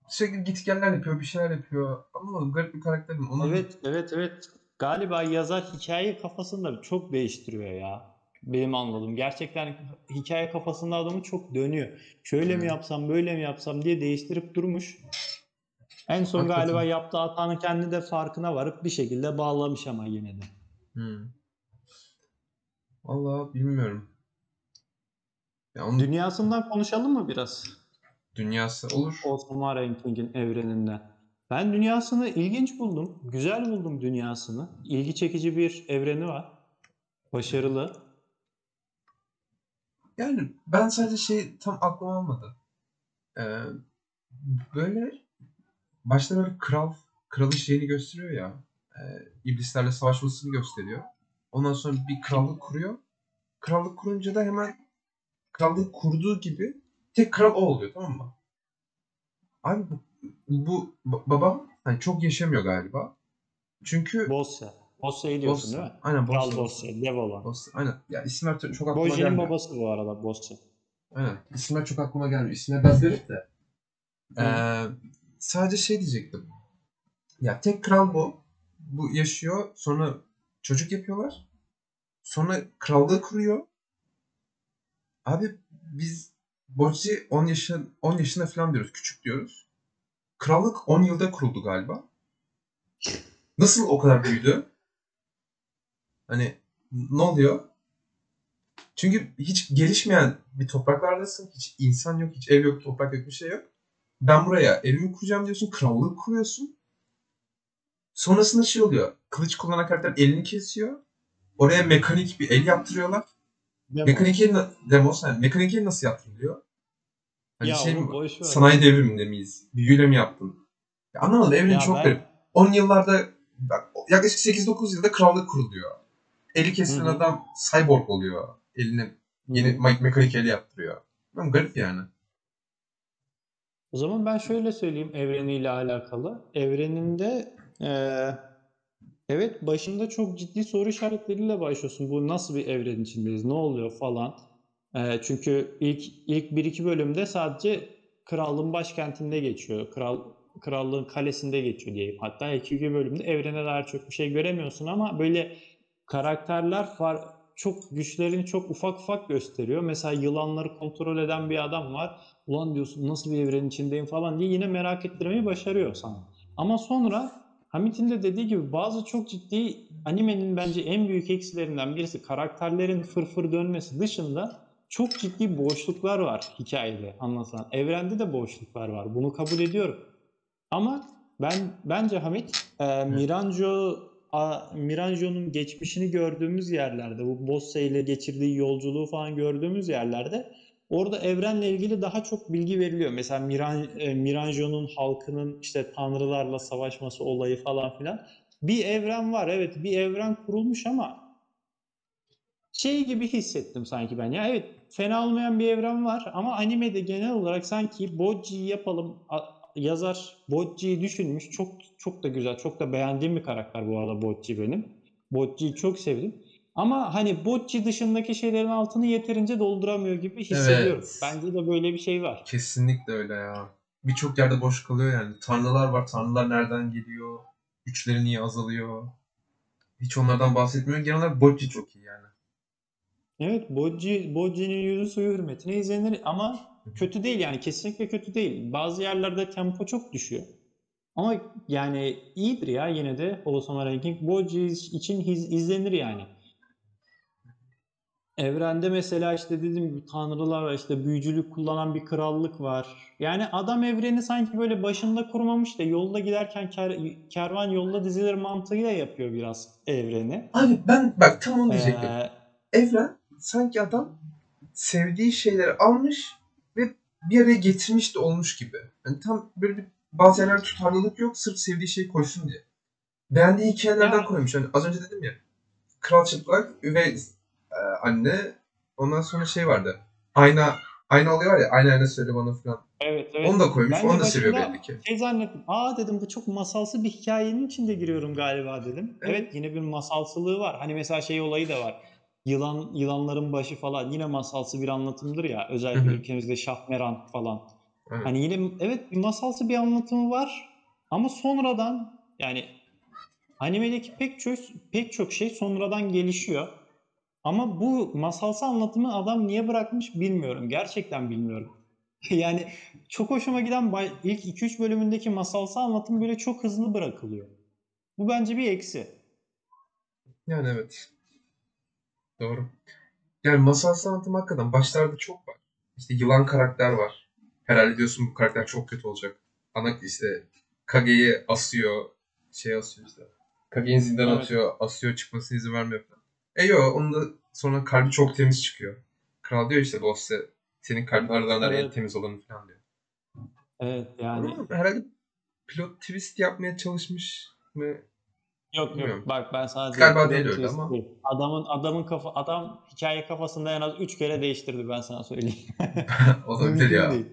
Speaker 1: Sürekli gitgeller yapıyor, bir şeyler yapıyor. Anlamadım garip bir karakterin. Onun
Speaker 2: Evet, evet, evet. Galiba yazar hikaye kafasında çok değiştiriyor ya. Benim anladığım. Gerçekten hikaye kafasında adamı çok dönüyor. Şöyle mi yapsam, böyle mi yapsam diye değiştirip durmuş. En son
Speaker 1: Hakikaten.
Speaker 2: galiba yaptığı hatanın kendi de farkına varıp bir şekilde bağlamış ama yine de.
Speaker 1: Hmm. Vallahi bilmiyorum. Ya onun
Speaker 2: Dünyasından konuşalım mı biraz?
Speaker 1: dünyası olur.
Speaker 2: Osama Ranking'in evreninden. Ben dünyasını ilginç buldum. Güzel buldum dünyasını. İlgi çekici bir evreni var. Başarılı.
Speaker 1: Yani ben sadece şey tam aklıma almadı. Ee, böyle başta böyle kral kralın şeyini gösteriyor ya. E, iblislerle savaşmasını gösteriyor. Ondan sonra bir krallık kuruyor. Krallık kurunca da hemen krallık kurduğu gibi tek kral o oluyor tamam mı? Abi bu, bu ba- babam hani çok yaşamıyor galiba. Çünkü
Speaker 2: Bossa. Bossey diyorsun değil mi?
Speaker 1: Aynen
Speaker 2: Kral
Speaker 1: Bossey.
Speaker 2: Bossey, dev olan.
Speaker 1: Bossey. Aynen. Ya isimler çok aklıma
Speaker 2: Boji'nin
Speaker 1: gelmiyor.
Speaker 2: babası bu arada Bossey.
Speaker 1: Aynen. İsimler çok aklıma gelmiyor. İsimler garip de. Ee, sadece şey diyecektim. Ya tek kral bu. Bu yaşıyor. Sonra çocuk yapıyorlar. Sonra krallığı kuruyor. Abi biz Bocci 10 yaşın 10 yaşında falan diyoruz. Küçük diyoruz. Krallık 10 yılda kuruldu galiba. Nasıl o kadar büyüdü? Hani ne oluyor? Çünkü hiç gelişmeyen bir topraklardasın. Hiç insan yok, hiç ev yok, toprak yok, bir şey yok. Ben buraya evimi kuracağım diyorsun, krallık kuruyorsun. Sonrasında şey oluyor. Kılıç kullanan karakter elini kesiyor. Oraya mekanik bir el yaptırıyorlar.
Speaker 2: Demo.
Speaker 1: Mekanik el, demos, yani mekanik el nasıl yaptırılıyor? Hani
Speaker 2: ya
Speaker 1: şey mi? Sanayi devriminde miyiz? Büyüyle mi yaptın? Ya anlamadım. Evren
Speaker 2: Ya
Speaker 1: çok
Speaker 2: ben-
Speaker 1: garip. 10 yıllarda bak, yaklaşık 8-9 yılda krallık kuruluyor. Eli kesilen adam cyborg oluyor. Eline yeni me- mekanik el yaptırıyor. Ben garip yani.
Speaker 2: O zaman ben şöyle söyleyeyim evreniyle alakalı. Evreninde eee, evet başında çok ciddi soru işaretleriyle başlıyorsun. Bu nasıl bir evren içindeyiz? Ne oluyor falan. Eee, çünkü ilk ilk bir iki bölümde sadece krallığın başkentinde geçiyor. Kral krallığın kalesinde geçiyor diyeyim. Hatta ilk iki bölümde evrene dair çok bir şey göremiyorsun ama böyle karakterler far, çok güçlerini çok ufak ufak gösteriyor. Mesela yılanları kontrol eden bir adam var. Ulan diyorsun nasıl bir evrenin içindeyim falan diye yine merak ettirmeyi başarıyor sana. Ama sonra Hamit'in de dediği gibi bazı çok ciddi animenin bence en büyük eksilerinden birisi karakterlerin fırfır dönmesi dışında çok ciddi boşluklar var hikayede anlatılan. Evrende de boşluklar var. Bunu kabul ediyorum. Ama ben bence Hamit e, Miranjo Miranjo'nun geçmişini gördüğümüz yerlerde bu Bosse ile geçirdiği yolculuğu falan gördüğümüz yerlerde orada evrenle ilgili daha çok bilgi veriliyor. Mesela Miran, e, Miranjo'nun halkının işte tanrılarla savaşması olayı falan filan. Bir evren var evet bir evren kurulmuş ama şey gibi hissettim sanki ben. Ya evet fena olmayan bir evren var ama animede genel olarak sanki Bocci'yi yapalım yazar Bocci'yi düşünmüş. Çok çok da güzel, çok da beğendiğim bir karakter bu arada Bocci benim. Bocci'yi çok sevdim. Ama hani Bocci dışındaki şeylerin altını yeterince dolduramıyor gibi hissediyorum.
Speaker 1: Evet.
Speaker 2: Bence de böyle bir şey var.
Speaker 1: Kesinlikle öyle ya. Birçok yerde boş kalıyor yani. Tanrılar var. Tanrılar nereden geliyor? Güçleri niye azalıyor? Hiç onlardan bahsetmiyor. Genel olarak Bocci çok iyi yani.
Speaker 2: Evet, Bocci, Bocci'nin yüzü suyu hürmetine izlenir ama kötü değil yani kesinlikle kötü değil. Bazı yerlerde tempo çok düşüyor. Ama yani iyidir ya yine de Osama Ranking. Bocci için hiz- izlenir yani. Evrende mesela işte dediğim gibi tanrılar var, işte büyücülük kullanan bir krallık var. Yani adam evreni sanki böyle başında kurmamış da yolda giderken ker- kervan yolda dizilir mantığıyla yapıyor biraz evreni.
Speaker 1: Abi ben bak tam onu diyecektim.
Speaker 2: Ee,
Speaker 1: Evren sanki adam sevdiği şeyleri almış bir araya getirmiş de olmuş gibi. Yani tam böyle bir bazı yerlerde tutarlılık yok sırf sevdiği şeyi koysun diye. Beğendiği hikayelerden koymuş. Hani az önce dedim ya. Kral Çıplak, üvey e, anne. Ondan sonra şey vardı. Ayna ayna oluyor ya. Ayna ayna söyle bana falan.
Speaker 2: evet, evet.
Speaker 1: Onu da koymuş.
Speaker 2: Ben
Speaker 1: Onu da seviyor belli ki.
Speaker 2: Şey zannettim. Aa dedim bu çok masalsı bir hikayenin içinde giriyorum galiba dedim.
Speaker 1: Evet.
Speaker 2: Evet, yine bir masalsılığı var. Hani mesela şey olayı da var. Yılan yılanların başı falan yine masalsı bir anlatımdır ya. Özellikle
Speaker 1: Hı hı.
Speaker 2: ülkemizde Şahmeran falan.
Speaker 1: Evet.
Speaker 2: Hani yine evet bir masalsı bir anlatımı var. Ama sonradan yani animedeki pek çok pek çok şey sonradan gelişiyor. Ama bu masalsı anlatımı adam niye bırakmış bilmiyorum. Gerçekten bilmiyorum. yani çok hoşuma giden ilk 2-3 bölümündeki masalsı anlatım böyle çok hızlı bırakılıyor. Bu bence bir eksi.
Speaker 1: Yani evet. Doğru. Yani masal sanatım hakikaten başlarda çok var. İşte yılan karakter var. Herhalde diyorsun bu karakter çok kötü olacak. Ana işte Kage'yi asıyor. Şey asıyor işte. Kage'yi zindan
Speaker 2: Evet.
Speaker 1: atıyor. Asıyor çıkmasına izin vermiyor falan. E yo onun da sonra kalbi çok temiz çıkıyor. Kral diyor işte Boss'e senin kalbin aralarından en
Speaker 2: Evet.
Speaker 1: temiz olanı falan diyor.
Speaker 2: Evet yani
Speaker 1: Ama herhalde pilot twist yapmaya çalışmış mı?
Speaker 2: Yok
Speaker 1: Bilmiyorum.
Speaker 2: yok bak ben sana
Speaker 1: Galiba değil öyle ama.
Speaker 2: Adamın adamın kafa adam hikaye kafasında en az 3 kere değiştirdi ben sana söyleyeyim.
Speaker 1: Olabilir
Speaker 2: Mümkün
Speaker 1: ya.
Speaker 2: değil.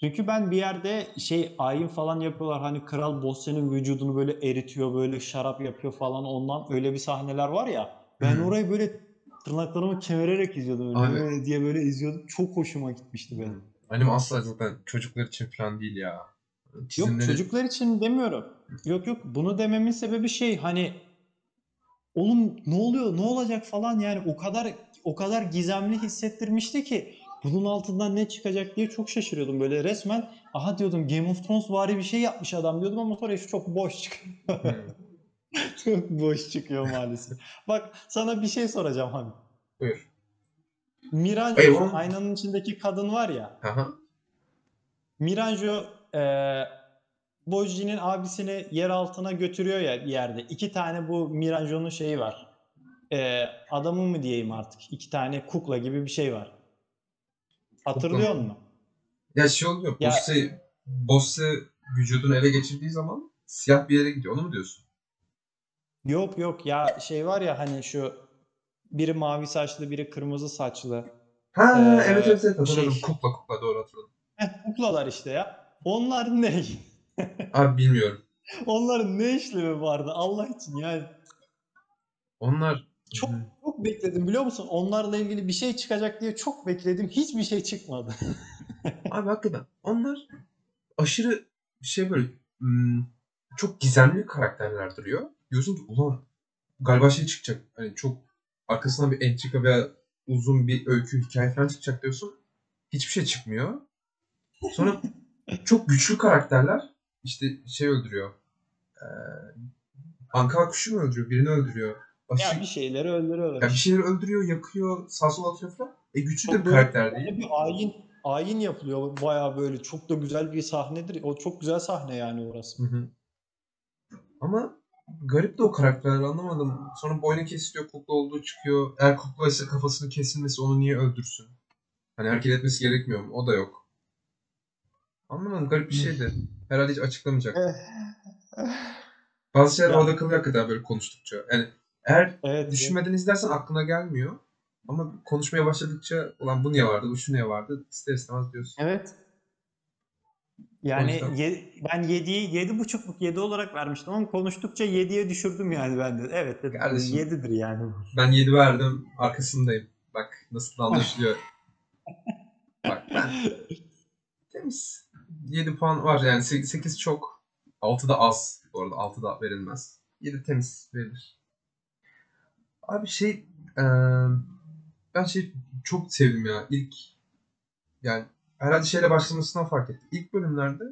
Speaker 2: Çünkü ben bir yerde şey ayin falan yapıyorlar. Hani Kral Bosse'nin vücudunu böyle eritiyor, böyle şarap yapıyor falan. Ondan öyle bir sahneler var ya. Ben
Speaker 1: Hı.
Speaker 2: orayı böyle tırnaklarımı kemirerek izliyordum. Öyle
Speaker 1: Abi-
Speaker 2: diye böyle izliyordum. Çok hoşuma gitmişti benim.
Speaker 1: Anime asla zaten çocuklar için falan değil ya.
Speaker 2: Yok
Speaker 1: Çizimleri-
Speaker 2: çocuklar için demiyorum. Yok yok bunu dememin sebebi şey hani oğlum ne oluyor ne olacak falan yani o kadar o kadar gizemli hissettirmişti ki bunun altından ne çıkacak diye çok şaşırıyordum böyle resmen aha diyordum Game of Thrones vari bir şey yapmış adam diyordum ama sonra iş çok boş çıkıyor.
Speaker 1: Hı.
Speaker 2: çok boş çıkıyor maalesef. Bak sana bir şey soracağım hani.
Speaker 1: Buyur.
Speaker 2: Miranjo aynanın içindeki kadın var ya.
Speaker 1: Aha.
Speaker 2: Miranjo eee Boji'nin abisini yer altına götürüyor ya yerde. İki tane bu Miranjo'nun şeyi var. Eee adamı mı diyeyim artık? İki tane kukla gibi bir şey var. Hatırlıyor musun?
Speaker 1: Ya şey oluyor.
Speaker 2: Ya-
Speaker 1: Bosse, Bosse vücudunu ele geçirdiği zaman siyah bir yere gidiyor. Onu mu diyorsun?
Speaker 2: Yok yok ya şey var ya hani şu biri mavi saçlı biri kırmızı saçlı.
Speaker 1: Ha
Speaker 2: Ee,
Speaker 1: evet evet evet hatırladım.
Speaker 2: şey-
Speaker 1: Kukla kukla doğru hatırladım.
Speaker 2: Heh, kuklalar işte ya. Onlar ne?
Speaker 1: Abi bilmiyorum.
Speaker 2: Onların ne işlevi vardı Allah için yani.
Speaker 1: Onlar
Speaker 2: Çok çok bekledim biliyor musun? Onlarla ilgili bir şey çıkacak diye çok bekledim. Hiçbir şey çıkmadı.
Speaker 1: Abi hakikaten onlar aşırı şey böyle hmm, çok gizemli karakterler duruyor. Diyorsun ki ulan galiba şey çıkacak. Hani çok arkasından bir entrika veya uzun bir öykü hikaye falan çıkacak diyorsun. Hiçbir şey çıkmıyor. Sonra çok güçlü karakterler işte şey öldürüyor. Ee, Anka kuşu mu öldürüyor? Birini öldürüyor. Aşırı,
Speaker 2: Ya bir şeyleri öldürüyorlar.
Speaker 1: ya bir şeyleri öldürüyor, yakıyor, sağ sola atıyor falan. E güçlü de bir karakter değil.
Speaker 2: Bir ayin ayin yapılıyor bayağı böyle çok da güzel bir sahnedir. O çok güzel sahne yani orası.
Speaker 1: Hı hı. Ama garip de o karakterler anlamadım. Sonra boynu kesiliyor, kukla olduğu çıkıyor. Eğer kukla ise kafasını kesilmesi onu niye öldürsün? Hani hareket etmesi gerekmiyor mu? O da yok. Anlamadım garip bir şeydi. Herhalde hiç açıklamayacak. Bazı şeyler orada kalıyor hakikaten böyle konuştukça. Yani eğer
Speaker 2: Evet.
Speaker 1: düşünmeden izlersen aklına gelmiyor. Ama konuşmaya başladıkça ulan bu niye vardı, bu şu niye vardı ister istemez diyorsun.
Speaker 2: Evet. Yani ye- ben 7'yi 7.5'luk 7 olarak vermiştim ama konuştukça 7'ye düşürdüm yani ben de. Evet dedim.
Speaker 1: Kardeşim.
Speaker 2: 7'dir yani.
Speaker 1: Ben 7 verdim. Arkasındayım. Bak nasıl anlaşılıyor. Bak ben temiz. 7 puan var yani 8 çok. 6 da az. Bu arada 6 da verilmez. 7 temiz verilir. Abi şey eee, ben şey çok sevdim ya. İlk yani herhalde şeyle başlamasından fark ettim. İlk bölümlerde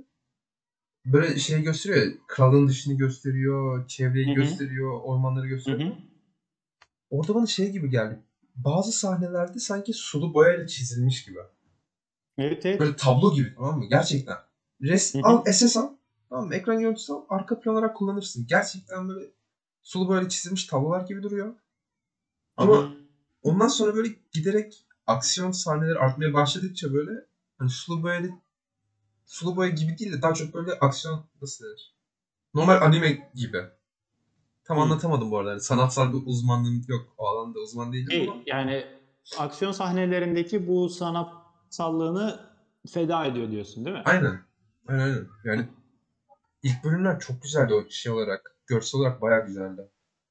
Speaker 1: böyle şey gösteriyor ya, kralın dışını gösteriyor, çevreyi
Speaker 2: Hı hı.
Speaker 1: gösteriyor, ormanları gösteriyor.
Speaker 2: hı.
Speaker 1: Orada bana şey gibi geldi. Bazı sahnelerde sanki sulu boyayla çizilmiş gibi.
Speaker 2: Evet evet.
Speaker 1: Böyle tablo gibi tamam mı? Gerçekten. Res al SS al. Tamam mı? Ekran görüntüsü al. Arka plan olarak kullanırsın. Gerçekten böyle sulu boyayla çizilmiş tablolar gibi duruyor. Ama ondan sonra böyle giderek aksiyon sahneleri artmaya başladıkça böyle hani sulu boyayla sulu boya gibi değil de daha çok böyle aksiyon nasıl denir? Normal anime gibi. Tam
Speaker 2: Hı.
Speaker 1: anlatamadım bu arada. Yani sanatsal bir uzmanlığım yok. O alanda uzman değilim
Speaker 2: Şey,
Speaker 1: ama.
Speaker 2: yani aksiyon sahnelerindeki bu sanatsallığını feda ediyor diyorsun değil mi?
Speaker 1: Aynen. Aynen. Yani ilk bölümler çok güzeldi o şey olarak. Görsel olarak bayağı güzeldi.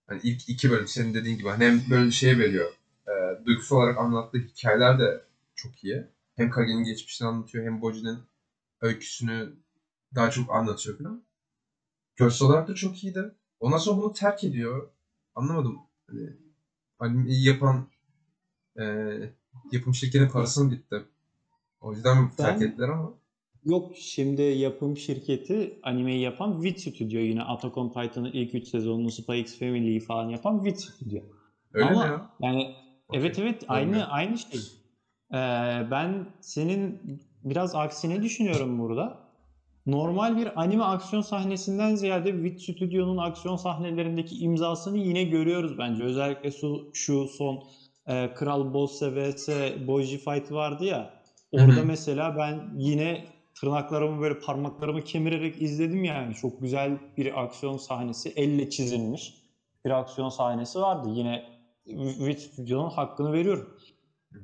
Speaker 1: Hani ilk iki bölüm senin dediğin gibi hani hem böyle şey veriyor. E, duygusal olarak anlattığı hikayeler de çok iyi. Hem Kage'nin geçmişini anlatıyor hem Boji'nin öyküsünü daha çok anlatıyor falan. Görsel olarak da çok iyiydi. Ondan sonra bunu terk ediyor. Anlamadım. Hani animeyi yapan e, yapım şirketinin parası mı bitti? O yüzden mi terk
Speaker 2: Ben-
Speaker 1: ettiler ama.
Speaker 2: Yok şimdi yapım şirketi animeyi yapan Wit Studio yine Attack on Titan'ın ilk 3 sezonunu Spy X Family'yi falan yapan Wit Studio.
Speaker 1: Öyle
Speaker 2: Ama
Speaker 1: mi ya?
Speaker 2: yani
Speaker 1: Okey.
Speaker 2: evet evet aynı
Speaker 1: Bilmiyorum.
Speaker 2: aynı şey. Ee, ben senin biraz aksine düşünüyorum burada. Normal bir anime aksiyon sahnesinden ziyade Wit Studio'nun aksiyon sahnelerindeki imzasını yine görüyoruz bence. Özellikle şu, şu son e, Kral Bosse vs Boji fight vardı ya. Orada mesela ben yine tırnaklarımı böyle parmaklarımı kemirerek izledim yani. Çok güzel bir aksiyon sahnesi. Elle çizilmiş bir aksiyon sahnesi vardı. Yine Wit Studio'nun hakkını veriyorum.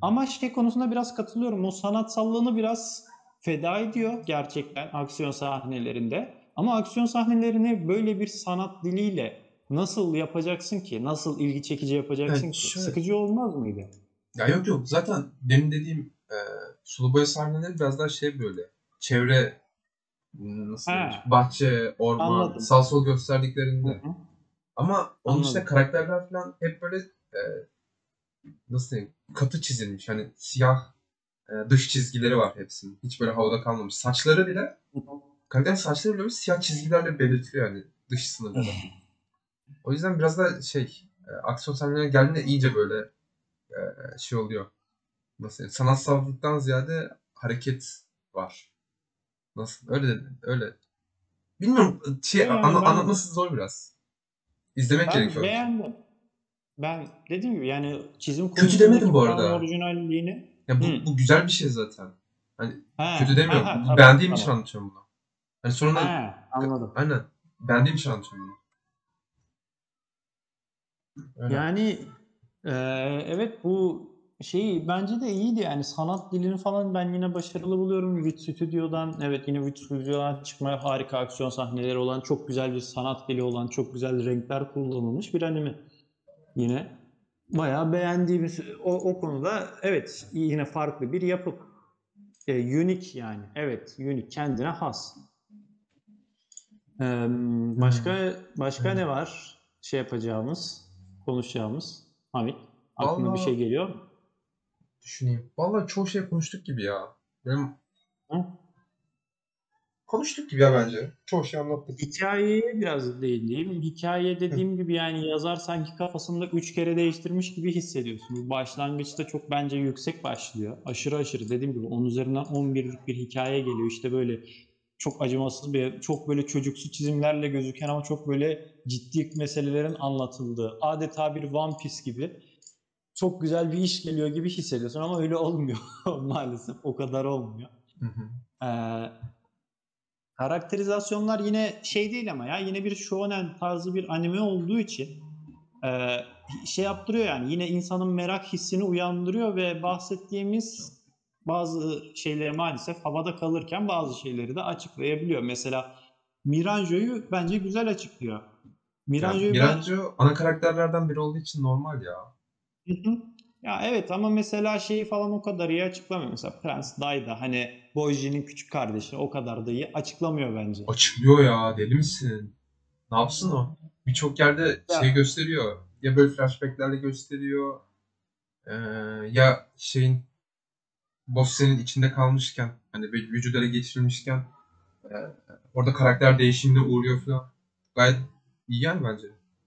Speaker 2: Ama şey konusunda biraz katılıyorum. O sanatsallığını biraz feda ediyor gerçekten aksiyon sahnelerinde. Ama aksiyon sahnelerini böyle bir sanat diliyle nasıl yapacaksın ki? Nasıl ilgi çekici yapacaksın
Speaker 1: Evet,
Speaker 2: ki?
Speaker 1: şöyle-
Speaker 2: Sıkıcı olmaz mıydı?
Speaker 1: Ya yok yok zaten benim dediğim e, sulu boya sahneleri biraz daha şey böyle çevre nasıl
Speaker 2: Ha.
Speaker 1: bahçe, orman,
Speaker 2: Anladım.
Speaker 1: sağ sol gösterdiklerinde.
Speaker 2: Hı hı.
Speaker 1: Ama onun
Speaker 2: Anladım.
Speaker 1: karakterler falan hep böyle e, nasıl diyeyim katı çizilmiş. Hani siyah e, dış çizgileri var hepsinin. Hiç böyle havada kalmamış. Saçları bile karakter saçları bile böyle siyah çizgilerle belirtiliyor yani dış sınırları. o yüzden biraz da şey e, aksiyon sahnelerine geldiğinde iyice böyle e, şey oluyor. Nasıl diyeyim? Sanatsallıktan ziyade hareket var. Nasıl? Öyle öyle. Bilmiyorum şey
Speaker 2: Yani
Speaker 1: anla-
Speaker 2: ben-
Speaker 1: anlatması zor biraz. İzlemek
Speaker 2: Ben
Speaker 1: gerekiyor.
Speaker 2: beğendim. Ben dediğim gibi yani çizim
Speaker 1: Kötü demedim bu arada.
Speaker 2: orijinalliğini
Speaker 1: Ya bu, bu güzel bir şey zaten. Hani
Speaker 2: Ha,
Speaker 1: kötü demiyorum.
Speaker 2: ha, ha,
Speaker 1: Bu
Speaker 2: tamam,
Speaker 1: Beğendiğim için anlatıyorum bunu. Hani sonra
Speaker 2: Ha, anladım.
Speaker 1: aynen. Beğendiğim için anlatıyorum bunu. Öyle.
Speaker 2: Yani eee, evet bu şeyi bence de iyiydi yani sanat dilini falan ben yine başarılı buluyorum. Wit Studio'dan evet yine Wit Studio'dan çıkmaya harika aksiyon sahneleri olan çok güzel bir sanat dili olan çok güzel renkler kullanılmış bir anime. Yine bayağı beğendiğimiz o, o konuda evet yine farklı bir yapı. E, unique yani evet unique kendine has. Eee, başka başka
Speaker 1: Hmm.
Speaker 2: ne var şey yapacağımız konuşacağımız Hamit aklına bir
Speaker 1: Vallahi-
Speaker 2: şey geliyor mu?
Speaker 1: Düşüneyim. Vallahi çoğu şey konuştuk gibi ya. Benim
Speaker 2: Hı?
Speaker 1: konuştuk gibi ya bence. Çoğu şey anlattık.
Speaker 2: Hikayeye biraz değineyim. Hikaye dediğim gibi yani yazar sanki kafasında üç kere değiştirmiş gibi hissediyorsun. Bu Başlangıçta çok bence yüksek başlıyor. Aşırı aşırı dediğim gibi 10 üzerinden 11'lik bir hikaye geliyor. İşte böyle çok acımasız bir, çok böyle çocuksu çizimlerle gözüken ama çok böyle ciddi meselelerin anlatıldığı, adeta bir One Piece gibi çok güzel bir iş geliyor gibi hissediyorsun ama öyle olmuyor maalesef. O kadar olmuyor.
Speaker 1: Hı hı.
Speaker 2: Ee, karakterizasyonlar yine şey değil ama ya yine bir shonen tarzı bir anime olduğu için e, şey yaptırıyor yani yine insanın merak hissini uyandırıyor ve bahsettiğimiz bazı şeyleri maalesef havada kalırken bazı şeyleri de açıklayabiliyor. Mesela Miranjo'yu bence güzel açıklıyor. Miranjo'yu
Speaker 1: Yani
Speaker 2: ben-
Speaker 1: Miranjo ana karakterlerden biri olduğu için normal ya.
Speaker 2: Hı hı. Ya evet ama mesela şeyi falan o kadar iyi açıklamıyor. Mesela Prens Dayda hani Boji'nin küçük kardeşi o kadar da iyi açıklamıyor bence.
Speaker 1: Açıklıyor ya. Deli misin? Ne yapsın o? Birçok yerde
Speaker 2: Ya.
Speaker 1: şey gösteriyor. Ya böyle flashbacklerle gösteriyor. Ee, ya şeyin Bosse'nin içinde kalmışken hani bir vücuda ele geçirilmişken e, orada karakter değişimine uğruyor falan. Gayet iyi yani bence.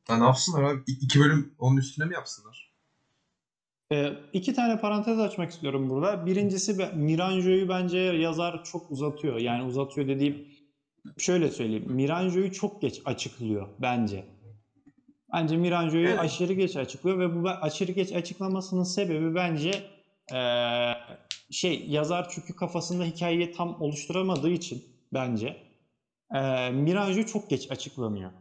Speaker 1: Ya ne yapsınlar abi? İ- iki bölüm onun üstüne mi yapsınlar?
Speaker 2: Ee, iki tane parantez açmak istiyorum burada. Birincisi Miranjo'yu bence yazar çok uzatıyor. Yani uzatıyor dediğim şöyle söyleyeyim. Miranjo'yu çok geç açıklıyor bence. Bence Miranjo'yu
Speaker 1: Evet.
Speaker 2: aşırı geç açıklıyor ve bu aşırı geç açıklamasının sebebi bence eee, şey yazar çünkü kafasında hikayeyi tam oluşturamadığı için bence eee Miranjo çok geç açıklanıyor.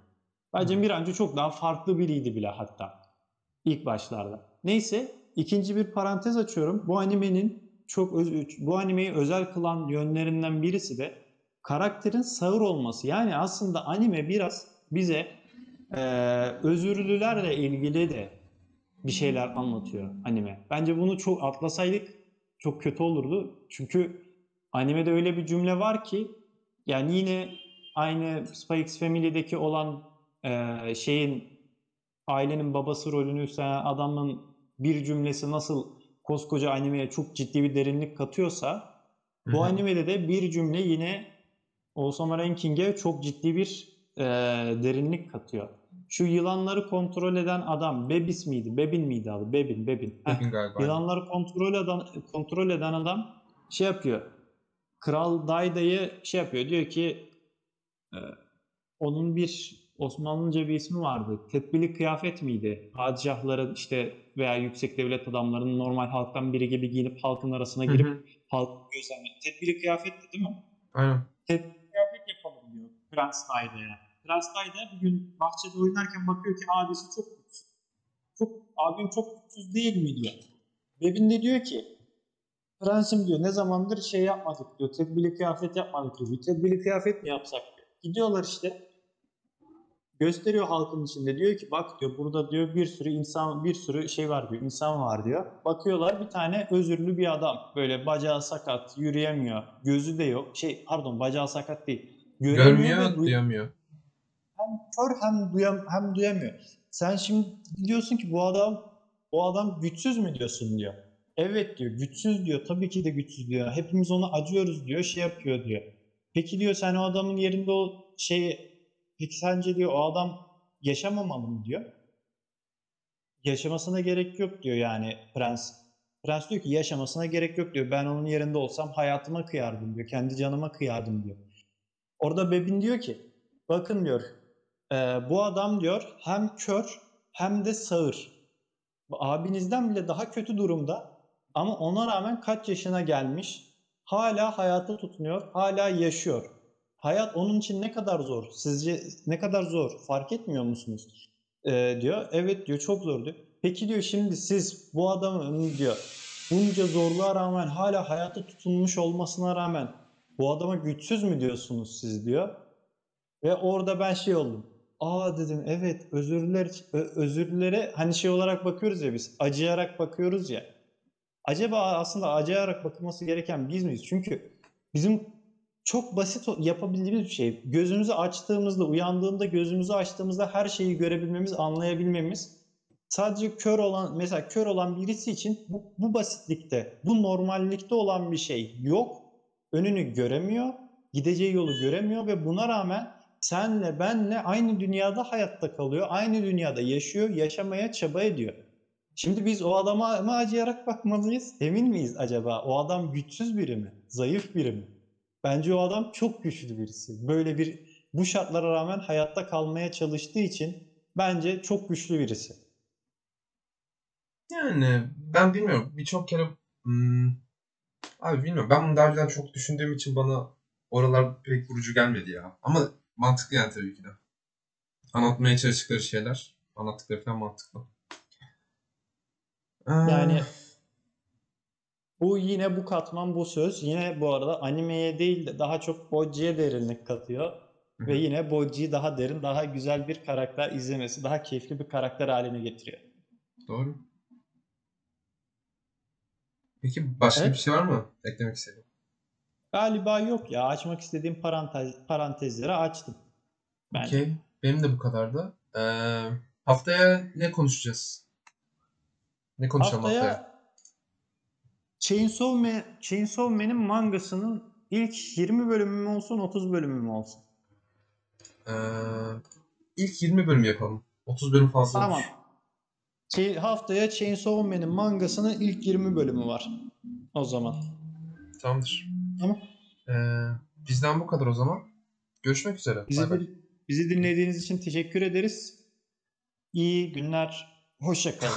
Speaker 2: Bence
Speaker 1: Hı.
Speaker 2: Miranjo çok daha farklı biriydi bile hatta ilk başlarda. Neyse ikinci bir parantez açıyorum. Bu animenin çok öz- bu animeyi özel kılan yönlerinden birisi de karakterin sağır olması. Yani aslında anime biraz bize eee özürlülerle ilgili de bir şeyler anlatıyor anime. Bence bunu çok atlasaydık çok kötü olurdu. Çünkü animede öyle bir cümle var ki yani yine aynı Spy X Family'deki olan eee, şeyin ailenin babası rolünü üstlenen adamın bir cümlesi nasıl koskoca animeye çok ciddi bir derinlik katıyorsa bu
Speaker 1: hı.
Speaker 2: animede de bir cümle yine Osama Ranking'e çok ciddi bir e, derinlik katıyor. Şu yılanları kontrol eden adam Bebis miydi? Bebin miydi adı? Bebin, Bebin. Heh.
Speaker 1: Bugün galiba.
Speaker 2: Yılanları kontrol eden, kontrol eden adam şey yapıyor. Kral Dayda'yı şey yapıyor. Diyor ki e, onun bir Osmanlıca bir ismi vardı. Tedbirli kıyafet miydi? Padişahların işte veya yüksek devlet adamlarının normal halktan biri gibi giyinip halkın arasına
Speaker 1: Hı
Speaker 2: girip
Speaker 1: hı.
Speaker 2: halk gözlemle. Tedbirli kıyafetti değil mi?
Speaker 1: Aynen.
Speaker 2: Tedbirli kıyafet yapalım diyor Prens Dayda'ya. Prens Dayda bir gün bahçede oynarken bakıyor ki abisi çok güçsüz. Çok, abim çok güçsüz değil mi diyor. Bebin de diyor ki Prensim diyor ne zamandır şey yapmadık diyor. Tedbirli kıyafet yapmadık diyor. Bir tedbirli kıyafet mi yapsak diyor. Gidiyorlar işte. Gösteriyor halkın içinde. Diyor ki bak diyor burada diyor bir sürü insan bir sürü şey var diyor. insan var diyor. Bakıyorlar bir tane özürlü bir adam. Böyle bacağı sakat, yürüyemiyor. Gözü de yok. Şey pardon bacağı sakat değil.
Speaker 1: Görmüyor,
Speaker 2: ve duy-
Speaker 1: duyamıyor.
Speaker 2: hem kör hem duyam hem duyamıyor. Sen şimdi diyorsun ki bu adam bu adam güçsüz mü diyorsun diyor. Evet diyor güçsüz diyor. Tabii ki de güçsüz diyor. Hepimiz ona acıyoruz diyor. Şey yapıyor diyor. Peki diyor sen o adamın yerinde o şey peki sence diyor o adam yaşamamalı mı diyor. Yaşamasına gerek yok diyor yani prens. Prens diyor ki yaşamasına gerek yok diyor. Ben onun yerinde olsam hayatıma kıyardım diyor. Kendi canıma kıyardım diyor. Orada Bebin diyor ki bakın diyor ee, bu adam diyor hem kör hem de sağır. Abinizden bile daha kötü durumda ama ona rağmen kaç yaşına gelmiş hala hayata tutunuyor, hala yaşıyor. Hayat onun için ne kadar zor? Sizce ne kadar zor? Fark etmiyor musunuz? Ee, diyor. Evet diyor çok zor diyor. Peki diyor şimdi siz bu adamın diyor bunca zorluğa rağmen hala hayata tutunmuş olmasına rağmen bu adama güçsüz mü diyorsunuz siz diyor. Ve orada ben şey oldum. Aa dedim evet özürler özürlere hani şey olarak bakıyoruz ya biz acıyarak bakıyoruz ya. Acaba aslında acıyarak bakılması gereken biz miyiz? Çünkü bizim çok basit yapabildiğimiz bir şey. Gözümüzü açtığımızda, uyandığında gözümüzü açtığımızda her şeyi görebilmemiz, anlayabilmemiz. Sadece kör olan, mesela kör olan birisi için bu, bu basitlikte, bu normallikte olan bir şey yok. Önünü göremiyor, gideceği yolu göremiyor ve buna rağmen senle benle aynı dünyada hayatta kalıyor, aynı dünyada yaşıyor, yaşamaya çaba ediyor. Şimdi biz o adama mı acıyarak bakmalıyız? Emin miyiz acaba? O adam güçsüz biri mi? Zayıf biri mi? Bence o adam çok güçlü birisi. Böyle bir bu şartlara rağmen hayatta kalmaya çalıştığı için bence çok güçlü birisi.
Speaker 1: Yani ben bilmiyorum. Birçok kere hmm, abi bilmiyorum. Ben bunu daha önceden çok düşündüğüm için bana oralar pek vurucu gelmedi ya. Ama mantıklı yani tabii ki de. Anlatmaya çalıştıkları şeyler, anlattıkları falan mantıklı. Ee,
Speaker 2: Yani bu yine bu katman bu söz yine bu arada animeye değil de daha çok Bocci'ye derinlik katıyor. Ve yine Bocci'yi daha derin, daha güzel bir karakter izlemesi, daha keyifli bir karakter haline getiriyor.
Speaker 1: doğru. Peki başka
Speaker 2: Evet.
Speaker 1: bir şey var mı eklemek istediğin?
Speaker 2: Galiba yok ya. Açmak istediğim parantez, parantezleri açtım. Bence.
Speaker 1: Okey. Benim de bu kadardı. Ee, haftaya ne konuşacağız? Ne konuşalım haftaya?
Speaker 2: Haftaya Chainsaw, Man, Chainsaw Man'in mangasının ilk 20 bölümü mü olsun, 30 bölümü mü olsun?
Speaker 1: Ee, ilk 20 bölüm yapalım. 30 bölüm fazla
Speaker 2: Tamam.
Speaker 1: olmuş.
Speaker 2: Şey, haftaya Chainsaw Man'in mangasının ilk 20 bölümü var. O zaman.
Speaker 1: Tamamdır.
Speaker 2: Tamam.
Speaker 1: Ee, bizden bu kadar o zaman. Görüşmek üzere.
Speaker 2: Bizi,
Speaker 1: Bay bay.
Speaker 2: bizi dinlediğiniz için teşekkür ederiz. İyi günler. Hoşça kalın.